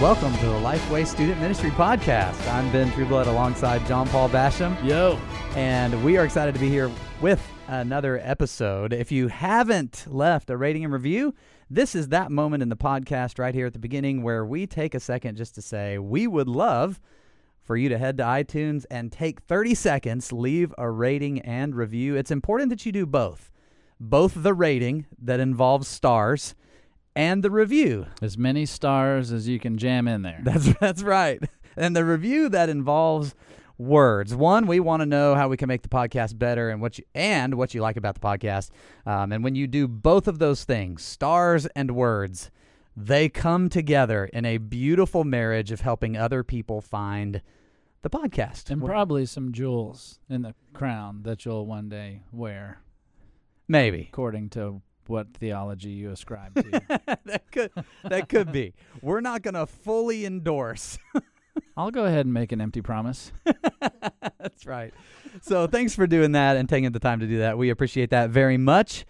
Welcome to the Lifeway Student Ministry Podcast. I'm Ben Trueblood alongside John Paul Basham, Yo. and we are excited to be here with another episode. If you haven't left a rating and review, this is that moment in the podcast right here at the beginning where we take a second just to say we would love for you to head to iTunes and take 30 seconds, leave a rating and review. It's important that you do both. Both the rating that involves stars and the review As many stars as you can jam in there. that's that's right. And the review that involves words. One, we want to know how we can make the podcast better and what you and what you like about the podcast. Um, and when you do both of those things, stars and words, they come together in a beautiful marriage of helping other people find the podcast. and probably some jewels in the crown that you'll one day wear, Maybe according to what theology you ascribe to. that could that could be. We're not going to fully endorse I'll go ahead and make an empty promise. That's right. So thanks for doing that and taking the time to do that. We appreciate that very much.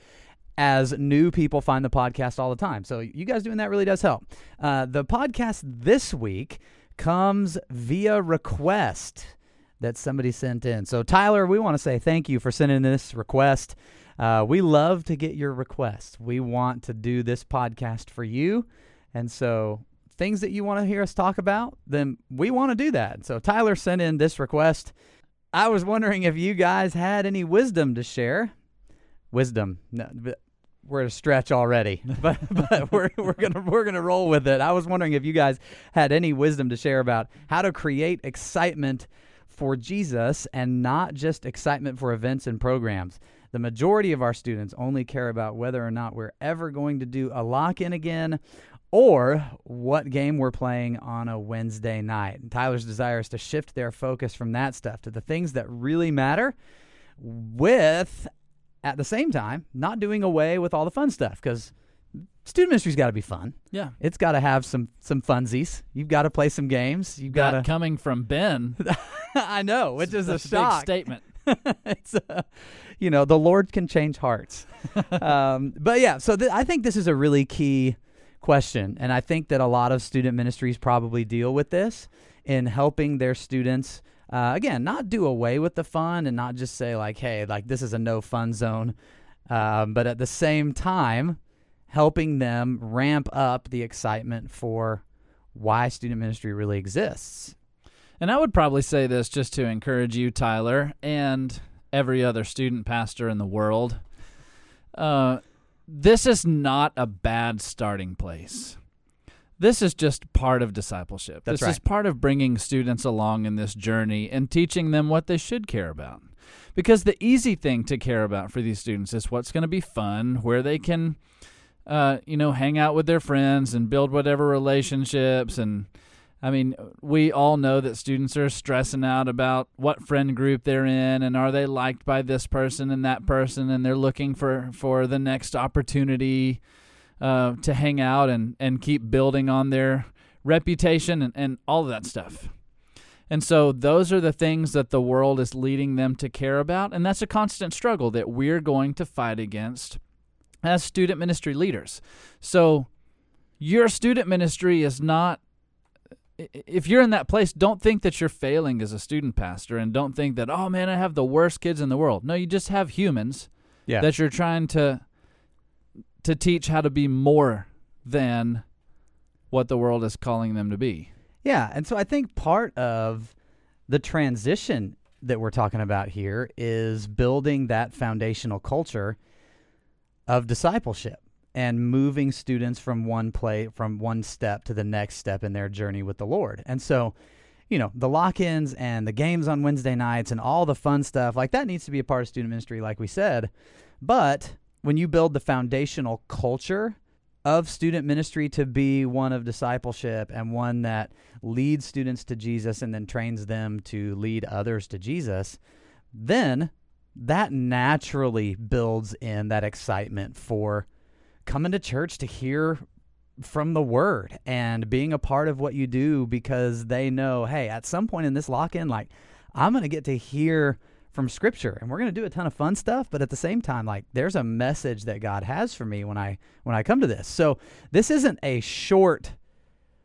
As new people find the podcast all the time, so you guys doing that really does help. Uh, the podcast this week comes via request that somebody sent in. So Tyler, we want to say thank you for sending this request. Uh, we love to get your requests. We want to do this podcast for you, and so things that you want to hear us talk about, then we want to do that. So Tyler sent in this request. I was wondering if you guys had any wisdom to share. Wisdom. No, we're at a stretch already, but but we're we're gonna we're gonna roll with it. I was wondering if you guys had any wisdom to share about how to create excitement for Jesus and not just excitement for events and programs. The majority of our students only care about whether or not we're ever going to do a lock in again or what game we're playing on a Wednesday night. And Tyler's desire is to shift their focus from that stuff to the things that really matter with at the same time not doing away with all the fun stuff because student ministry's got to be fun. Yeah. It's got to have some some funsies. You've got to play some games. You've got to coming from Ben, I know, which is a shock. statement. it's uh, you know the Lord can change hearts. um, but yeah, so th- I think this is a really key question, and I think that a lot of student ministries probably deal with this in helping their students. Uh, again, not do away with the fun and not just say like, "Hey, like this is a no fun zone," um, but at the same time, helping them ramp up the excitement for why student ministry really exists. And I would probably say this just to encourage you, Tyler, and every other student pastor in the world. Uh, this is not a bad starting place. This is just part of discipleship. That's this is part of bringing students along in this journey and teaching them what they should care about. Because the easy thing to care about for these students is what's going to be fun, where they can, uh, you know, hang out with their friends and build whatever relationships and I mean, we all know that students are stressing out about what friend group they're in and are they liked by this person and that person, and they're looking for, for the next opportunity uh, to hang out and, and keep building on their reputation and, and all of that stuff. And so, those are the things that the world is leading them to care about, and that's a constant struggle that we're going to fight against as student ministry leaders. So, your student ministry is not if you're in that place, don't think that you're failing as a student pastor and don't think that, oh man, I have the worst kids in the world. No, you just have humans Yeah. that you're trying to to teach how to be more than what the world is calling them to be. Yeah, and so I think part of the transition that we're talking about here is building that foundational culture of discipleship and moving students from one play from one step to the next step in their journey with the Lord. And so, you know, the lock-ins and the games on Wednesday nights and all the fun stuff, like that needs to be a part of student ministry like we said. But when you build the foundational culture of student ministry to be one of discipleship and one that leads students to Jesus and then trains them to lead others to Jesus, then that naturally builds in that excitement for coming to church to hear from the word and being a part of what you do because they know, hey, at some point in this lock in, like, I'm going to get to hear from scripture and we're going to do a ton of fun stuff but at the same time like there's a message that God has for me when I when I come to this. So this isn't a short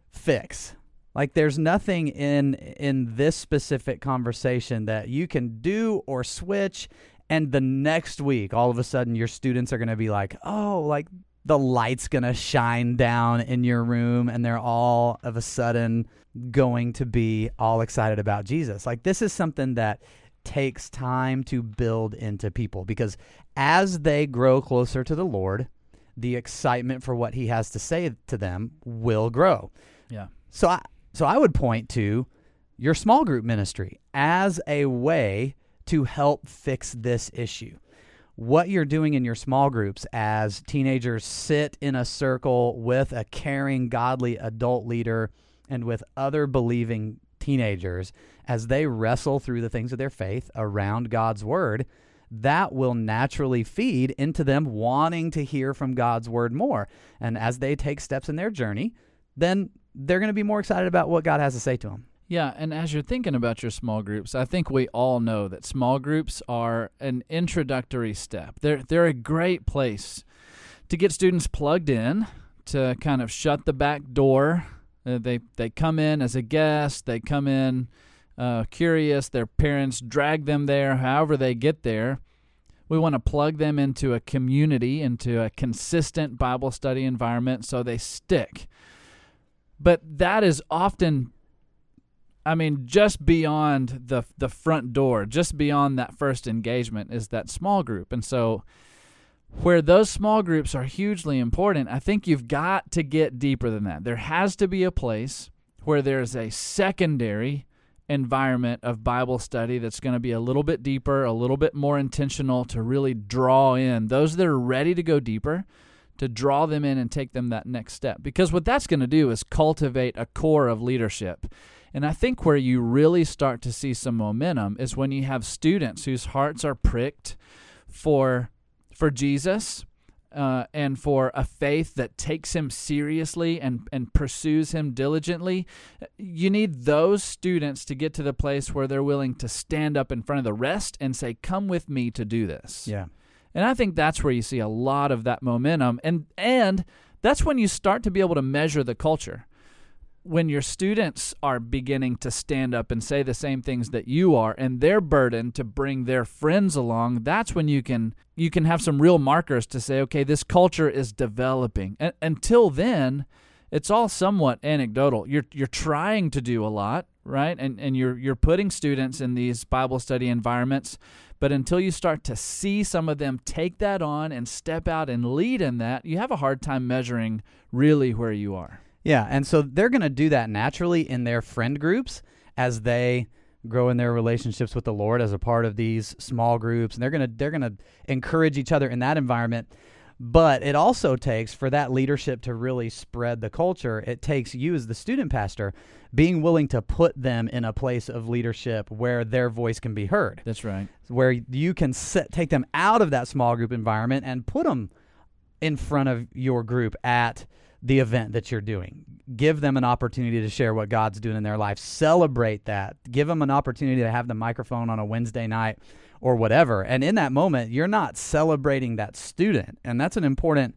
fix. Like there's nothing in in this specific conversation that you can do or switch and the next week all of a sudden your students are going to be like, "Oh, like the light's going to shine down in your room and they're all of a sudden going to be all excited about Jesus." Like this is something that takes time to build into people because as they grow closer to the Lord, the excitement for what he has to say to them will grow. Yeah. So I so I would point to your small group ministry as a way to help fix this issue. What you're doing in your small groups as teenagers sit in a circle with a caring, godly adult leader and with other believing teenagers as they wrestle through the things of their faith around God's word, that will naturally feed into them wanting to hear from God's word more. And as they take steps in their journey, then they're going to be more excited about what God has to say to them. Yeah, and as you're thinking about your small groups, I think we all know that small groups are an introductory step. They're they're a great place to get students plugged in, to kind of shut the back door. Uh, they they come in as a guest, they come in uh, curious, their parents drag them there, however they get there. We want to plug them into a community, into a consistent Bible study environment so they stick. But that is often I mean, just beyond the the front door, just beyond that first engagement is that small group. And so where those small groups are hugely important, I think you've got to get deeper than that. There has to be a place where there's a secondary environment of Bible study that's going to be a little bit deeper, a little bit more intentional to really draw in those that are ready to go deeper, to draw them in and take them that next step. Because what that's going to do is cultivate a core of leadership. And I think where you really start to see some momentum is when you have students whose hearts are pricked for for Jesus uh, and for a faith that takes him seriously and, and pursues him diligently, you need those students to get to the place where they're willing to stand up in front of the rest and say, Come with me to do this. Yeah. And I think that's where you see a lot of that momentum. And and that's when you start to be able to measure the culture. When your students are beginning to stand up and say the same things that you are and they're burdened to bring their friends along that's when you can you can have some real markers to say okay this culture is developing. And until then it's all somewhat anecdotal. You're you're trying to do a lot right? And and you're you're putting students in these bible study environments but until you start to see some of them take that on and step out and lead in that you have a hard time measuring really where you are yeah, and so they're going to do that naturally in their friend groups as they grow in their relationships with the Lord as a part of these small groups, and they're going to they're going to encourage each other in that environment. But it also takes for that leadership to really spread the culture. It takes you as the student pastor being willing to put them in a place of leadership where their voice can be heard. That's right. Where you can set, take them out of that small group environment and put them in front of your group at the event that you're doing. Give them an opportunity to share what God's doing in their life. Celebrate that. Give them an opportunity to have the microphone on a Wednesday night or whatever. And in that moment, you're not celebrating that student. And that's an important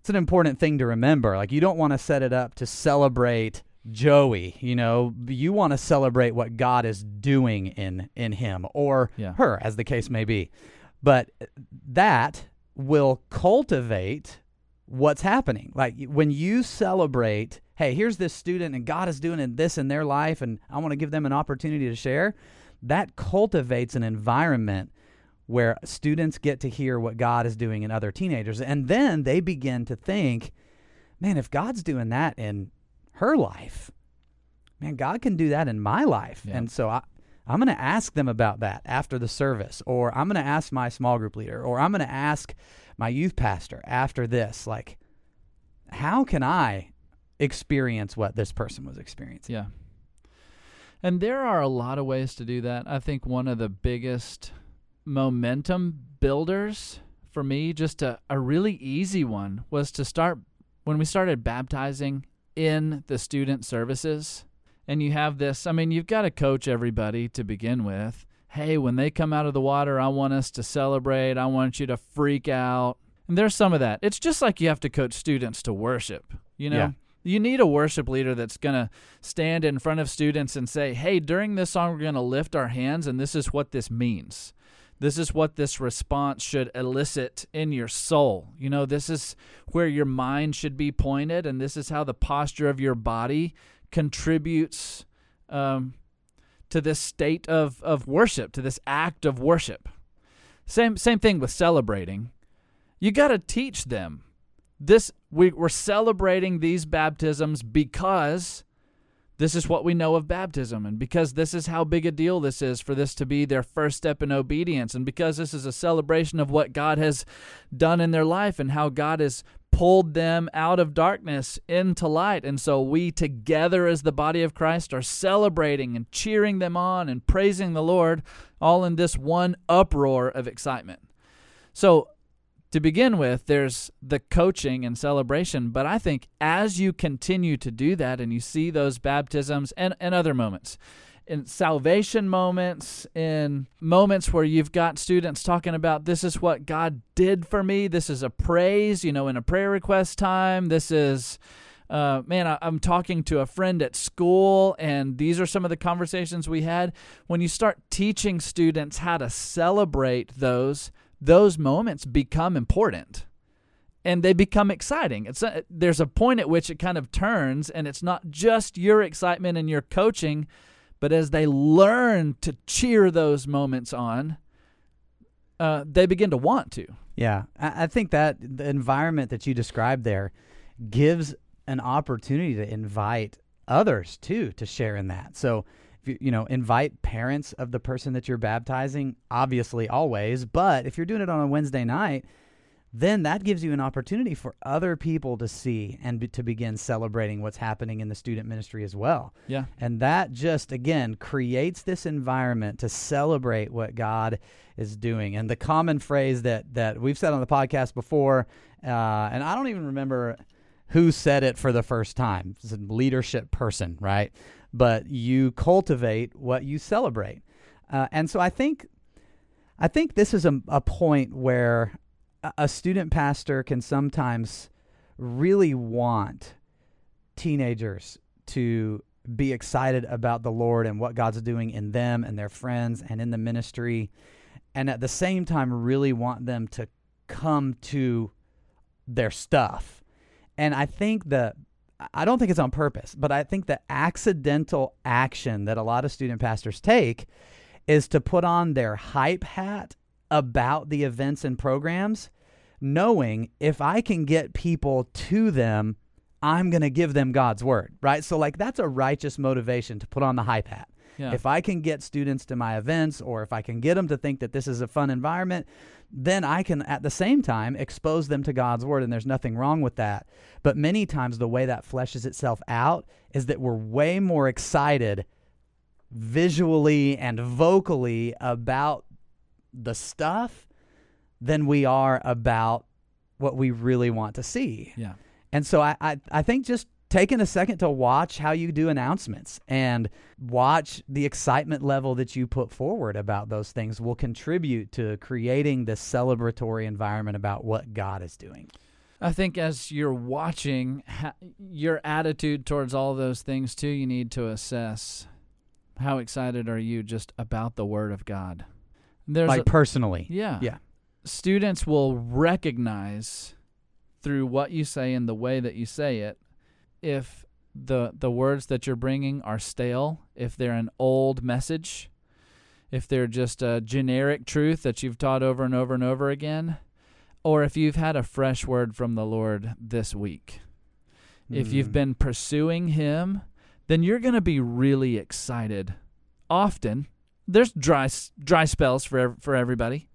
it's an important thing to remember. Like you don't want to set it up to celebrate Joey, you know, you want to celebrate what God is doing in in him or yeah. her as the case may be. But that will cultivate what's happening. Like when you celebrate, hey, here's this student and God is doing this in their life and I want to give them an opportunity to share, that cultivates an environment where students get to hear what God is doing in other teenagers. And then they begin to think, man, if God's doing that in her life, man, God can do that in my life. Yeah. And so I, I'm going to ask them about that after the service, or I'm going to ask my small group leader, or I'm going to ask my youth pastor after this like how can i experience what this person was experiencing yeah and there are a lot of ways to do that i think one of the biggest momentum builders for me just a, a really easy one was to start when we started baptizing in the student services and you have this i mean you've got to coach everybody to begin with hey, when they come out of the water, I want us to celebrate. I want you to freak out. And there's some of that. It's just like you have to coach students to worship. You know, Yeah. You need a worship leader that's going to stand in front of students and say, hey, during this song, we're going to lift our hands, and this is what this means. This is what this response should elicit in your soul. You know, this is where your mind should be pointed, and this is how the posture of your body contributes um, to this state of, of worship, to this act of worship. Same, same thing with celebrating. You got to teach them this we, we're celebrating these baptisms because this is what we know of baptism and because this is how big a deal this is for this to be their first step in obedience and because this is a celebration of what God has done in their life and how God has pulled them out of darkness into light. And so we together as the body of Christ are celebrating and cheering them on and praising the Lord all in this one uproar of excitement. So to begin with, there's the coaching and celebration. But I think as you continue to do that and you see those baptisms and, and other moments, in salvation moments, in moments where you've got students talking about this is what God did for me, this is a praise, you know, in a prayer request time, this is. Uh, man, I, I'm talking to a friend at school, and these are some of the conversations we had. When you start teaching students how to celebrate those, those moments become important and they become exciting. It's a, there's a point at which it kind of turns and it's not just your excitement and your coaching, but as they learn to cheer those moments on, uh, they begin to want to. Yeah, I, I think that the environment that you described there gives an opportunity to invite others too to share in that. So you, know, invite parents of the person that you're baptizing, obviously always, but if you're doing it on a Wednesday night, then that gives you an opportunity for other people to see and be, to begin celebrating what's happening in the student ministry as well. Yeah. And that just, again, creates this environment to celebrate what God is doing. And the common phrase that, that we've said on the podcast before, uh, and I don't even remember who said it for the first time, it's a leadership person, right? But you cultivate what you celebrate. Uh, and so I think, I think this is a, a point where a student pastor can sometimes really want teenagers to be excited about the Lord and what God's doing in them and their friends and in the ministry, and at the same time, really want them to come to their stuff. And I think the I don't think it's on purpose, but I think the accidental action that a lot of student pastors take is to put on their hype hat about the events and programs, knowing if I can get people to them, I'm going to give them God's word, right? So, like, that's a righteous motivation to put on the hype hat. Yeah. If I can get students to my events or if I can get them to think that this is a fun environment, then I can at the same time expose them to God's word, and there's nothing wrong with that. But many times, the way that fleshes itself out is that we're way more excited visually and vocally about the stuff than we are about what we really want to see. Yeah. And so I, I, I think just taking a second to watch how you do announcements and watch the excitement level that you put forward about those things will contribute to creating this celebratory environment about what God is doing. I think as you're watching your attitude towards all those things too, you need to assess how excited are you just about the Word of God. There's like a, personally, yeah, yeah. Students will recognize through what you say and the way that you say it if the the words that you're bringing are stale, if they're an old message, if they're just a generic truth that you've taught over and over and over again, or if you've had a fresh word from the Lord this week. Mm. If you've hmm. been pursuing him, then you're going to be really excited. Often, there's dry dry spells for for everybody.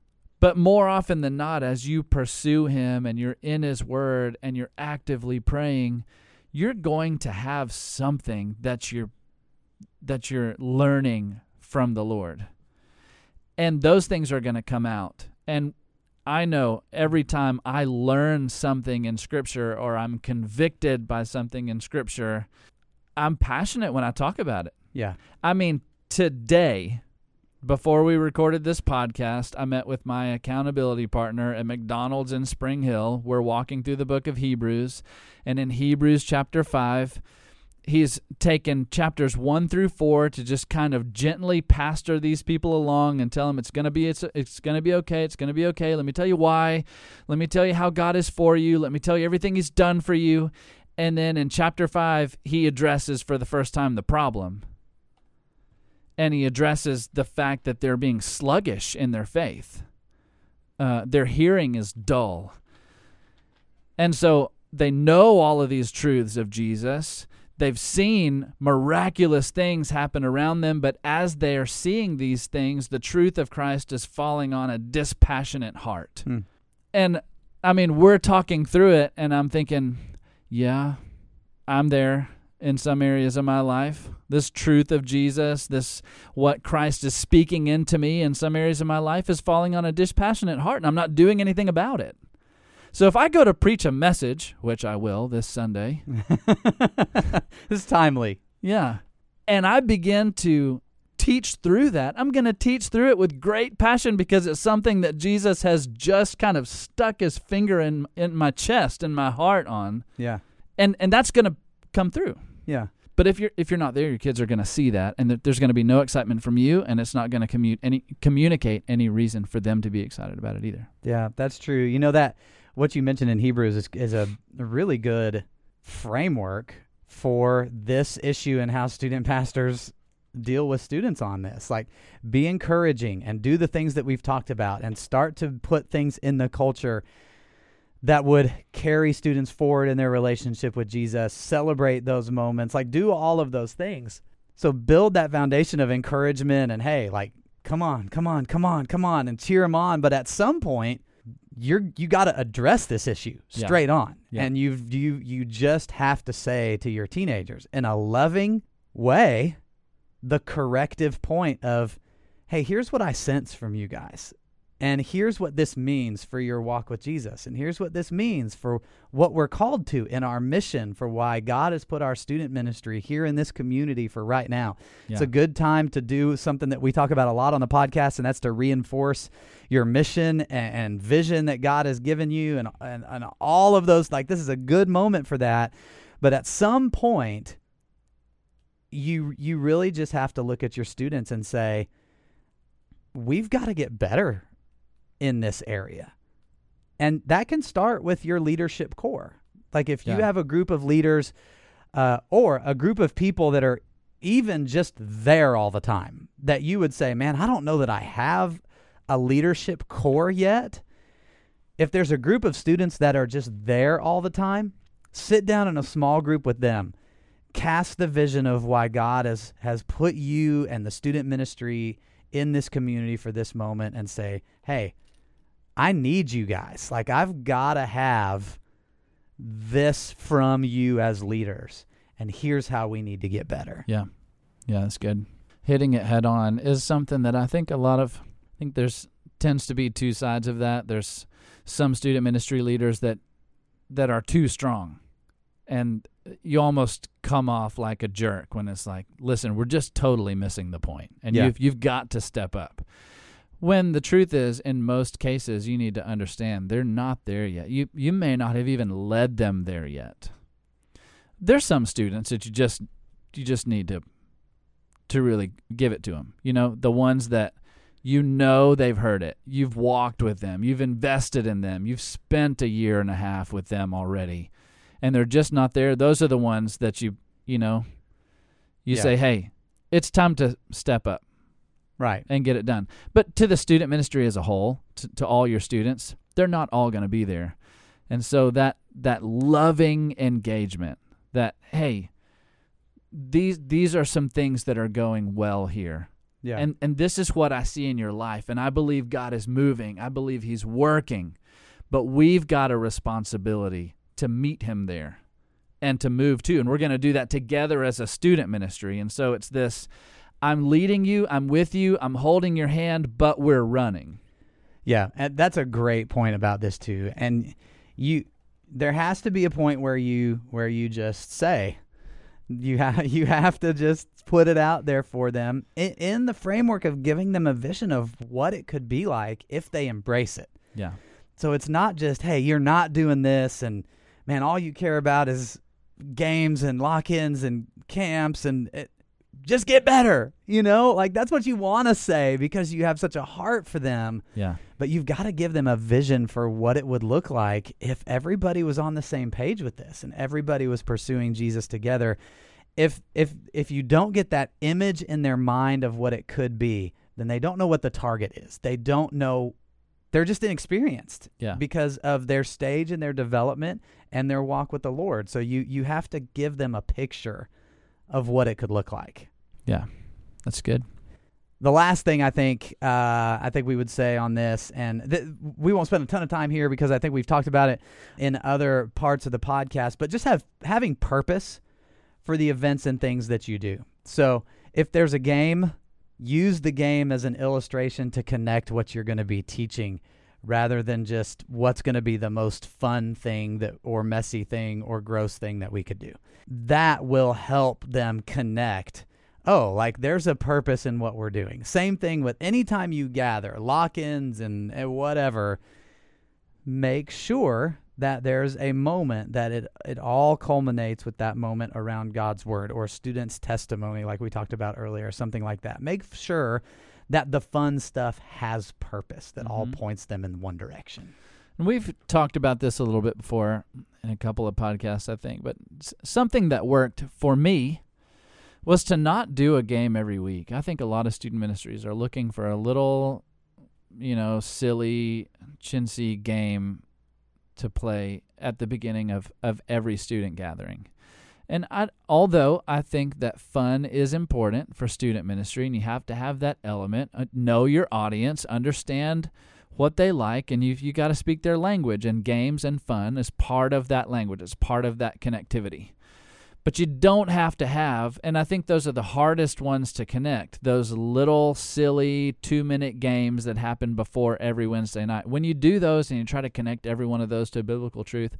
But more often than not, as you pursue Him and you're in His Word and you're actively praying, you're going to have something that you're that you're learning from the Lord. And those things are going to come out. And I know every time I learn something in scripture or I'm convicted by something in scripture, I'm passionate when I talk about it. Yeah. I mean, today before we recorded this podcast, I met with my accountability partner at McDonald's in Spring Hill. We're walking through the book of Hebrews, and in Hebrews chapter 5, he's taken chapters 1 through 4 to just kind of gently pastor these people along and tell them it's going to be it's, it's going to be okay it's going to be okay. Let me tell you why. Let me tell you how God is for you. Let me tell you everything he's done for you. And then in chapter 5 he addresses for the first time the problem and he addresses the fact that they're being sluggish in their faith uh, their hearing is dull and so they know all of these truths of Jesus They've seen miraculous things happen around them, but as they are seeing these things, the truth of Christ is falling on a dispassionate heart. Hmm. And I mean, we're talking through it, and I'm thinking, yeah, I'm there in some areas of my life. This truth of Jesus, this what Christ is speaking into me in some areas of my life is falling on a dispassionate heart, and I'm not doing anything about it. So if I go to preach a message, which I will this Sunday, this is timely. Yeah. And I begin to teach through that. I'm going to teach through it with great passion because it's something that Jesus has just kind of stuck his finger in in my chest and my heart on. Yeah. And and that's going to come through. Yeah. But if you're if you're not there, your kids are going to see that, and there's going to be no excitement from you, and it's not going to commute any communicate any reason for them to be excited about it either. Yeah, that's true. You know that what you mentioned in Hebrews is, is a really good framework for this issue and how student pastors deal with students on this. Like, be encouraging and do the things that we've talked about and start to put things in the culture that would carry students forward in their relationship with Jesus, celebrate those moments, like, do all of those things. So, build that foundation of encouragement and, hey, like, come on, come on, come on, come on, and cheer them on. But at some point, you're you got to address this issue straight yeah. on yeah. and you you you just have to say to your teenagers in a loving way the corrective point of hey here's what i sense from you guys and here's what this means for your walk with Jesus. And here's what this means for what we're called to in our mission for why God has put our student ministry here in this community for right now. Yeah. It's a good time to do something that we talk about a lot on the podcast, and that's to reinforce your mission and, and vision that God has given you and, and, and all of those. Like, this is a good moment for that. But at some point, you you really just have to look at your students and say, we've got to get better in this area. And that can start with your leadership core. Like if you yeah. have a group of leaders uh, or a group of people that are even just there all the time, that you would say, man, I don't know that I have a leadership core yet. If there's a group of students that are just there all the time, sit down in a small group with them. Cast the vision of why God has, has put you and the student ministry in this community for this moment and say, hey, I need you guys. Like I've got to have this from you as leaders. And here's how we need to get better. Yeah. Yeah, that's good. Hitting it head on is something that I think a lot of I think there's tends to be two sides of that. There's some student ministry leaders that that are too strong. And you almost come off like a jerk when it's like, listen, we're just totally missing the point. And yeah. you've you've got to step up. When the truth is, in most cases, you need to understand they're not there yet. You you may not have even led them there yet. There's some students that you just you just need to to really give it to them. You know, the ones that you know they've heard it. You've walked with them. You've invested in them. You've spent a year and a half with them already. And they're just not there. Those are the ones that you, you know, you yeah. say, "Hey, it's time to step up." Right. and get it done. But to the student ministry as a whole to, to all your students they're not all going to be there. And so that that loving engagement that hey these these are some things that are going well here. Yeah. And and this is what i see in your life and i believe god is moving. I believe he's working. But we've got a responsibility to meet him there and to move too. And we're going to do that together as a student ministry. And so it's this I'm leading you, I'm with you, I'm holding your hand, but we're running. Yeah, and that's a great point about this too. And you there has to be a point where you where you just say, You have you have to just put it out there for them in, in the framework of giving them a vision of what it could be like if they embrace it. Yeah. So it's not just, hey, you're not doing this and man, all you care about is games and lock-ins and camps and it, just get better. You know, like that's what you want to say because you have such a heart for them. Yeah. But you've got to give them a vision for what it would look like if everybody was on the same page with this and everybody was pursuing Jesus together. If if if you don't get that image in their mind of what it could be, then they don't know what the target is. They don't know they're just inexperienced Yeah. because of their stage and their development and their walk with the Lord. So you you have to give them a picture of what it could look like. Yeah. That's good. The last thing I think uh, I think we would say on this, and th- we won't spend a ton of time here because I think we've talked about it in other parts of the podcast, but just have having purpose for the events and things that you do. So if there's a game, use the game as an illustration to connect what you're going to be teaching rather than just what's going to be the most fun thing that or messy thing or gross thing that we could do. That will help them connect. Oh, like there's a purpose in what we're doing. Same thing with anytime you gather, lock-ins and, and whatever, make sure that there's a moment that it it all culminates with that moment around God's word or students' testimony like we talked about earlier, something like that. Make sure that the fun stuff has purpose that all Mhm. points them in one direction. And we've talked about this a little bit before in a couple of podcasts, I think, but s- something that worked for me was to not do a game every week. I think a lot of student ministries are looking for a little, you know, silly, chintzy game to play at the beginning of, of every student gathering. And I, although I think that fun is important for student ministry, and you have to have that element, uh, know your audience, understand what they like, and you you got to speak their language. And games and fun is part of that language. It's part of that connectivity. But you don't have to have, and I think those are the hardest ones to connect. Those little silly two minute games that happen before every Wednesday night. When you do those and you try to connect every one of those to biblical truth,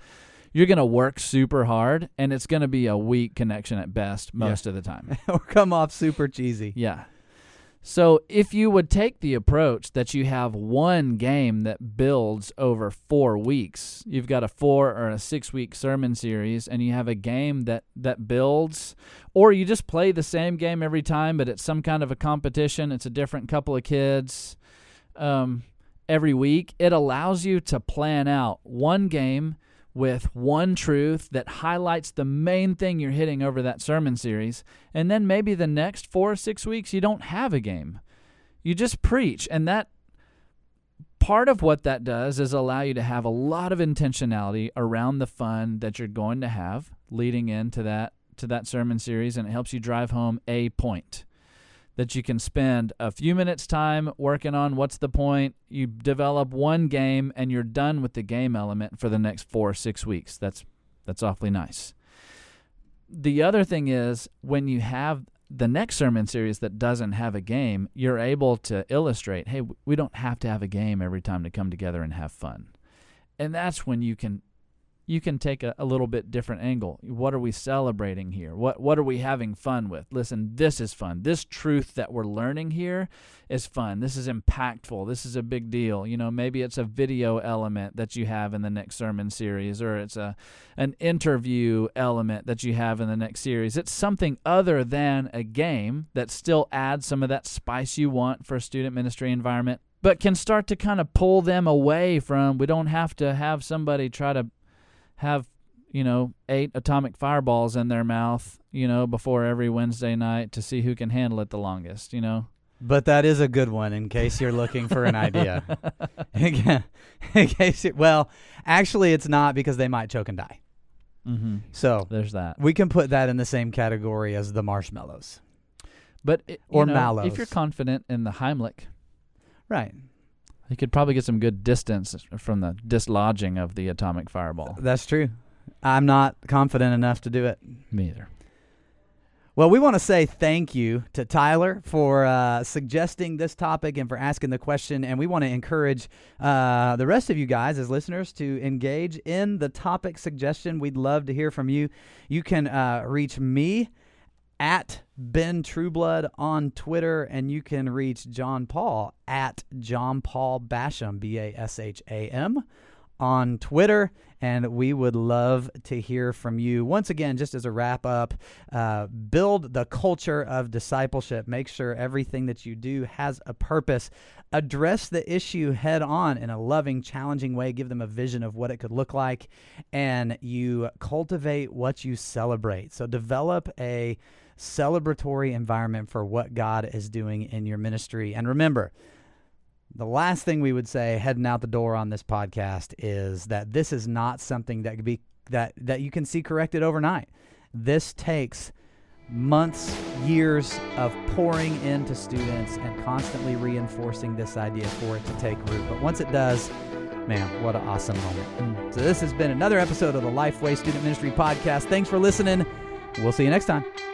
you're going to work super hard, and it's going to be a weak connection at best most of the time. or come off super cheesy. Yeah. So if you would take the approach that you have one game that builds over four weeks, you've got a four or a six week sermon series, and you have a game that that builds, or you just play the same game every time, but it's some kind of a competition. It's a different couple of kids um, every week. It allows you to plan out one game with one truth that highlights the main thing you're hitting over that sermon series. And then maybe the next four or six weeks, you don't have a game. You just preach. And that part of what that does is allow you to have a lot of intentionality around the fun that you're going to have leading into that to that sermon series and it helps you drive home a point that you can spend a few minutes time working on what's the point. You develop one game and you're done with the game element for the next 4 or 6 weeks. That's that's awfully nice. The other thing is when you have the next sermon series that doesn't have a game you're able to illustrate hey we don't have to have a game every time to come together and have fun. And that's when you can you can take a, a little bit different angle. What are we celebrating here? What what are we having fun with? Listen, this is fun. This truth that we're learning here is fun. This is impactful. This is a big deal. You know, maybe it's a video element that you have in the next sermon series or it's a an interview element that you have in the next series. It's something other than a game that still adds some of that spice you want for a student ministry environment but can start to kind of pull them away from we don't have to have somebody try to have you know eight atomic fireballs in their mouth you know before every wednesday night to see who can handle it the longest you know But that is a good one in case you're looking for an idea. in case it, well, actually, it's not because they might choke and die. mm-hmm. So there's that we can put that in the same category as the marshmallows. but it, Or know, mallows. if you're confident in the heimlich Right. You could probably get some good distance from the dislodging of the atomic fireball That's true. I'm not confident enough to do it. me either Well, we want to say thank you to Tyler for uh, suggesting this topic and for asking the question. And we want to encourage uh, the rest of you guys as listeners to engage in the topic suggestion. We'd love to hear from you. You can uh, reach me at Ben Trueblood on Twitter, and you can reach John Paul at John Paul Basham, B A S H A M, on Twitter and we would love to hear from you. Once again, just as a wrap up, uh, build the culture of discipleship. Make sure everything that you do has a purpose. Address the issue head on in a loving, challenging way. Give them a vision of what it could look like, and you cultivate what you celebrate. So develop a celebratory environment for what God is doing in your ministry. And remember, the last thing we would say heading out the door on this podcast is that this is not something that could be that that you can see corrected overnight. This takes months, years of pouring into students and constantly reinforcing this idea for it to take root. But once it does, man, what an awesome moment. Mm. So this has been another episode of the Lifeway Student Ministry Podcast. Thanks for listening. We'll see you next time.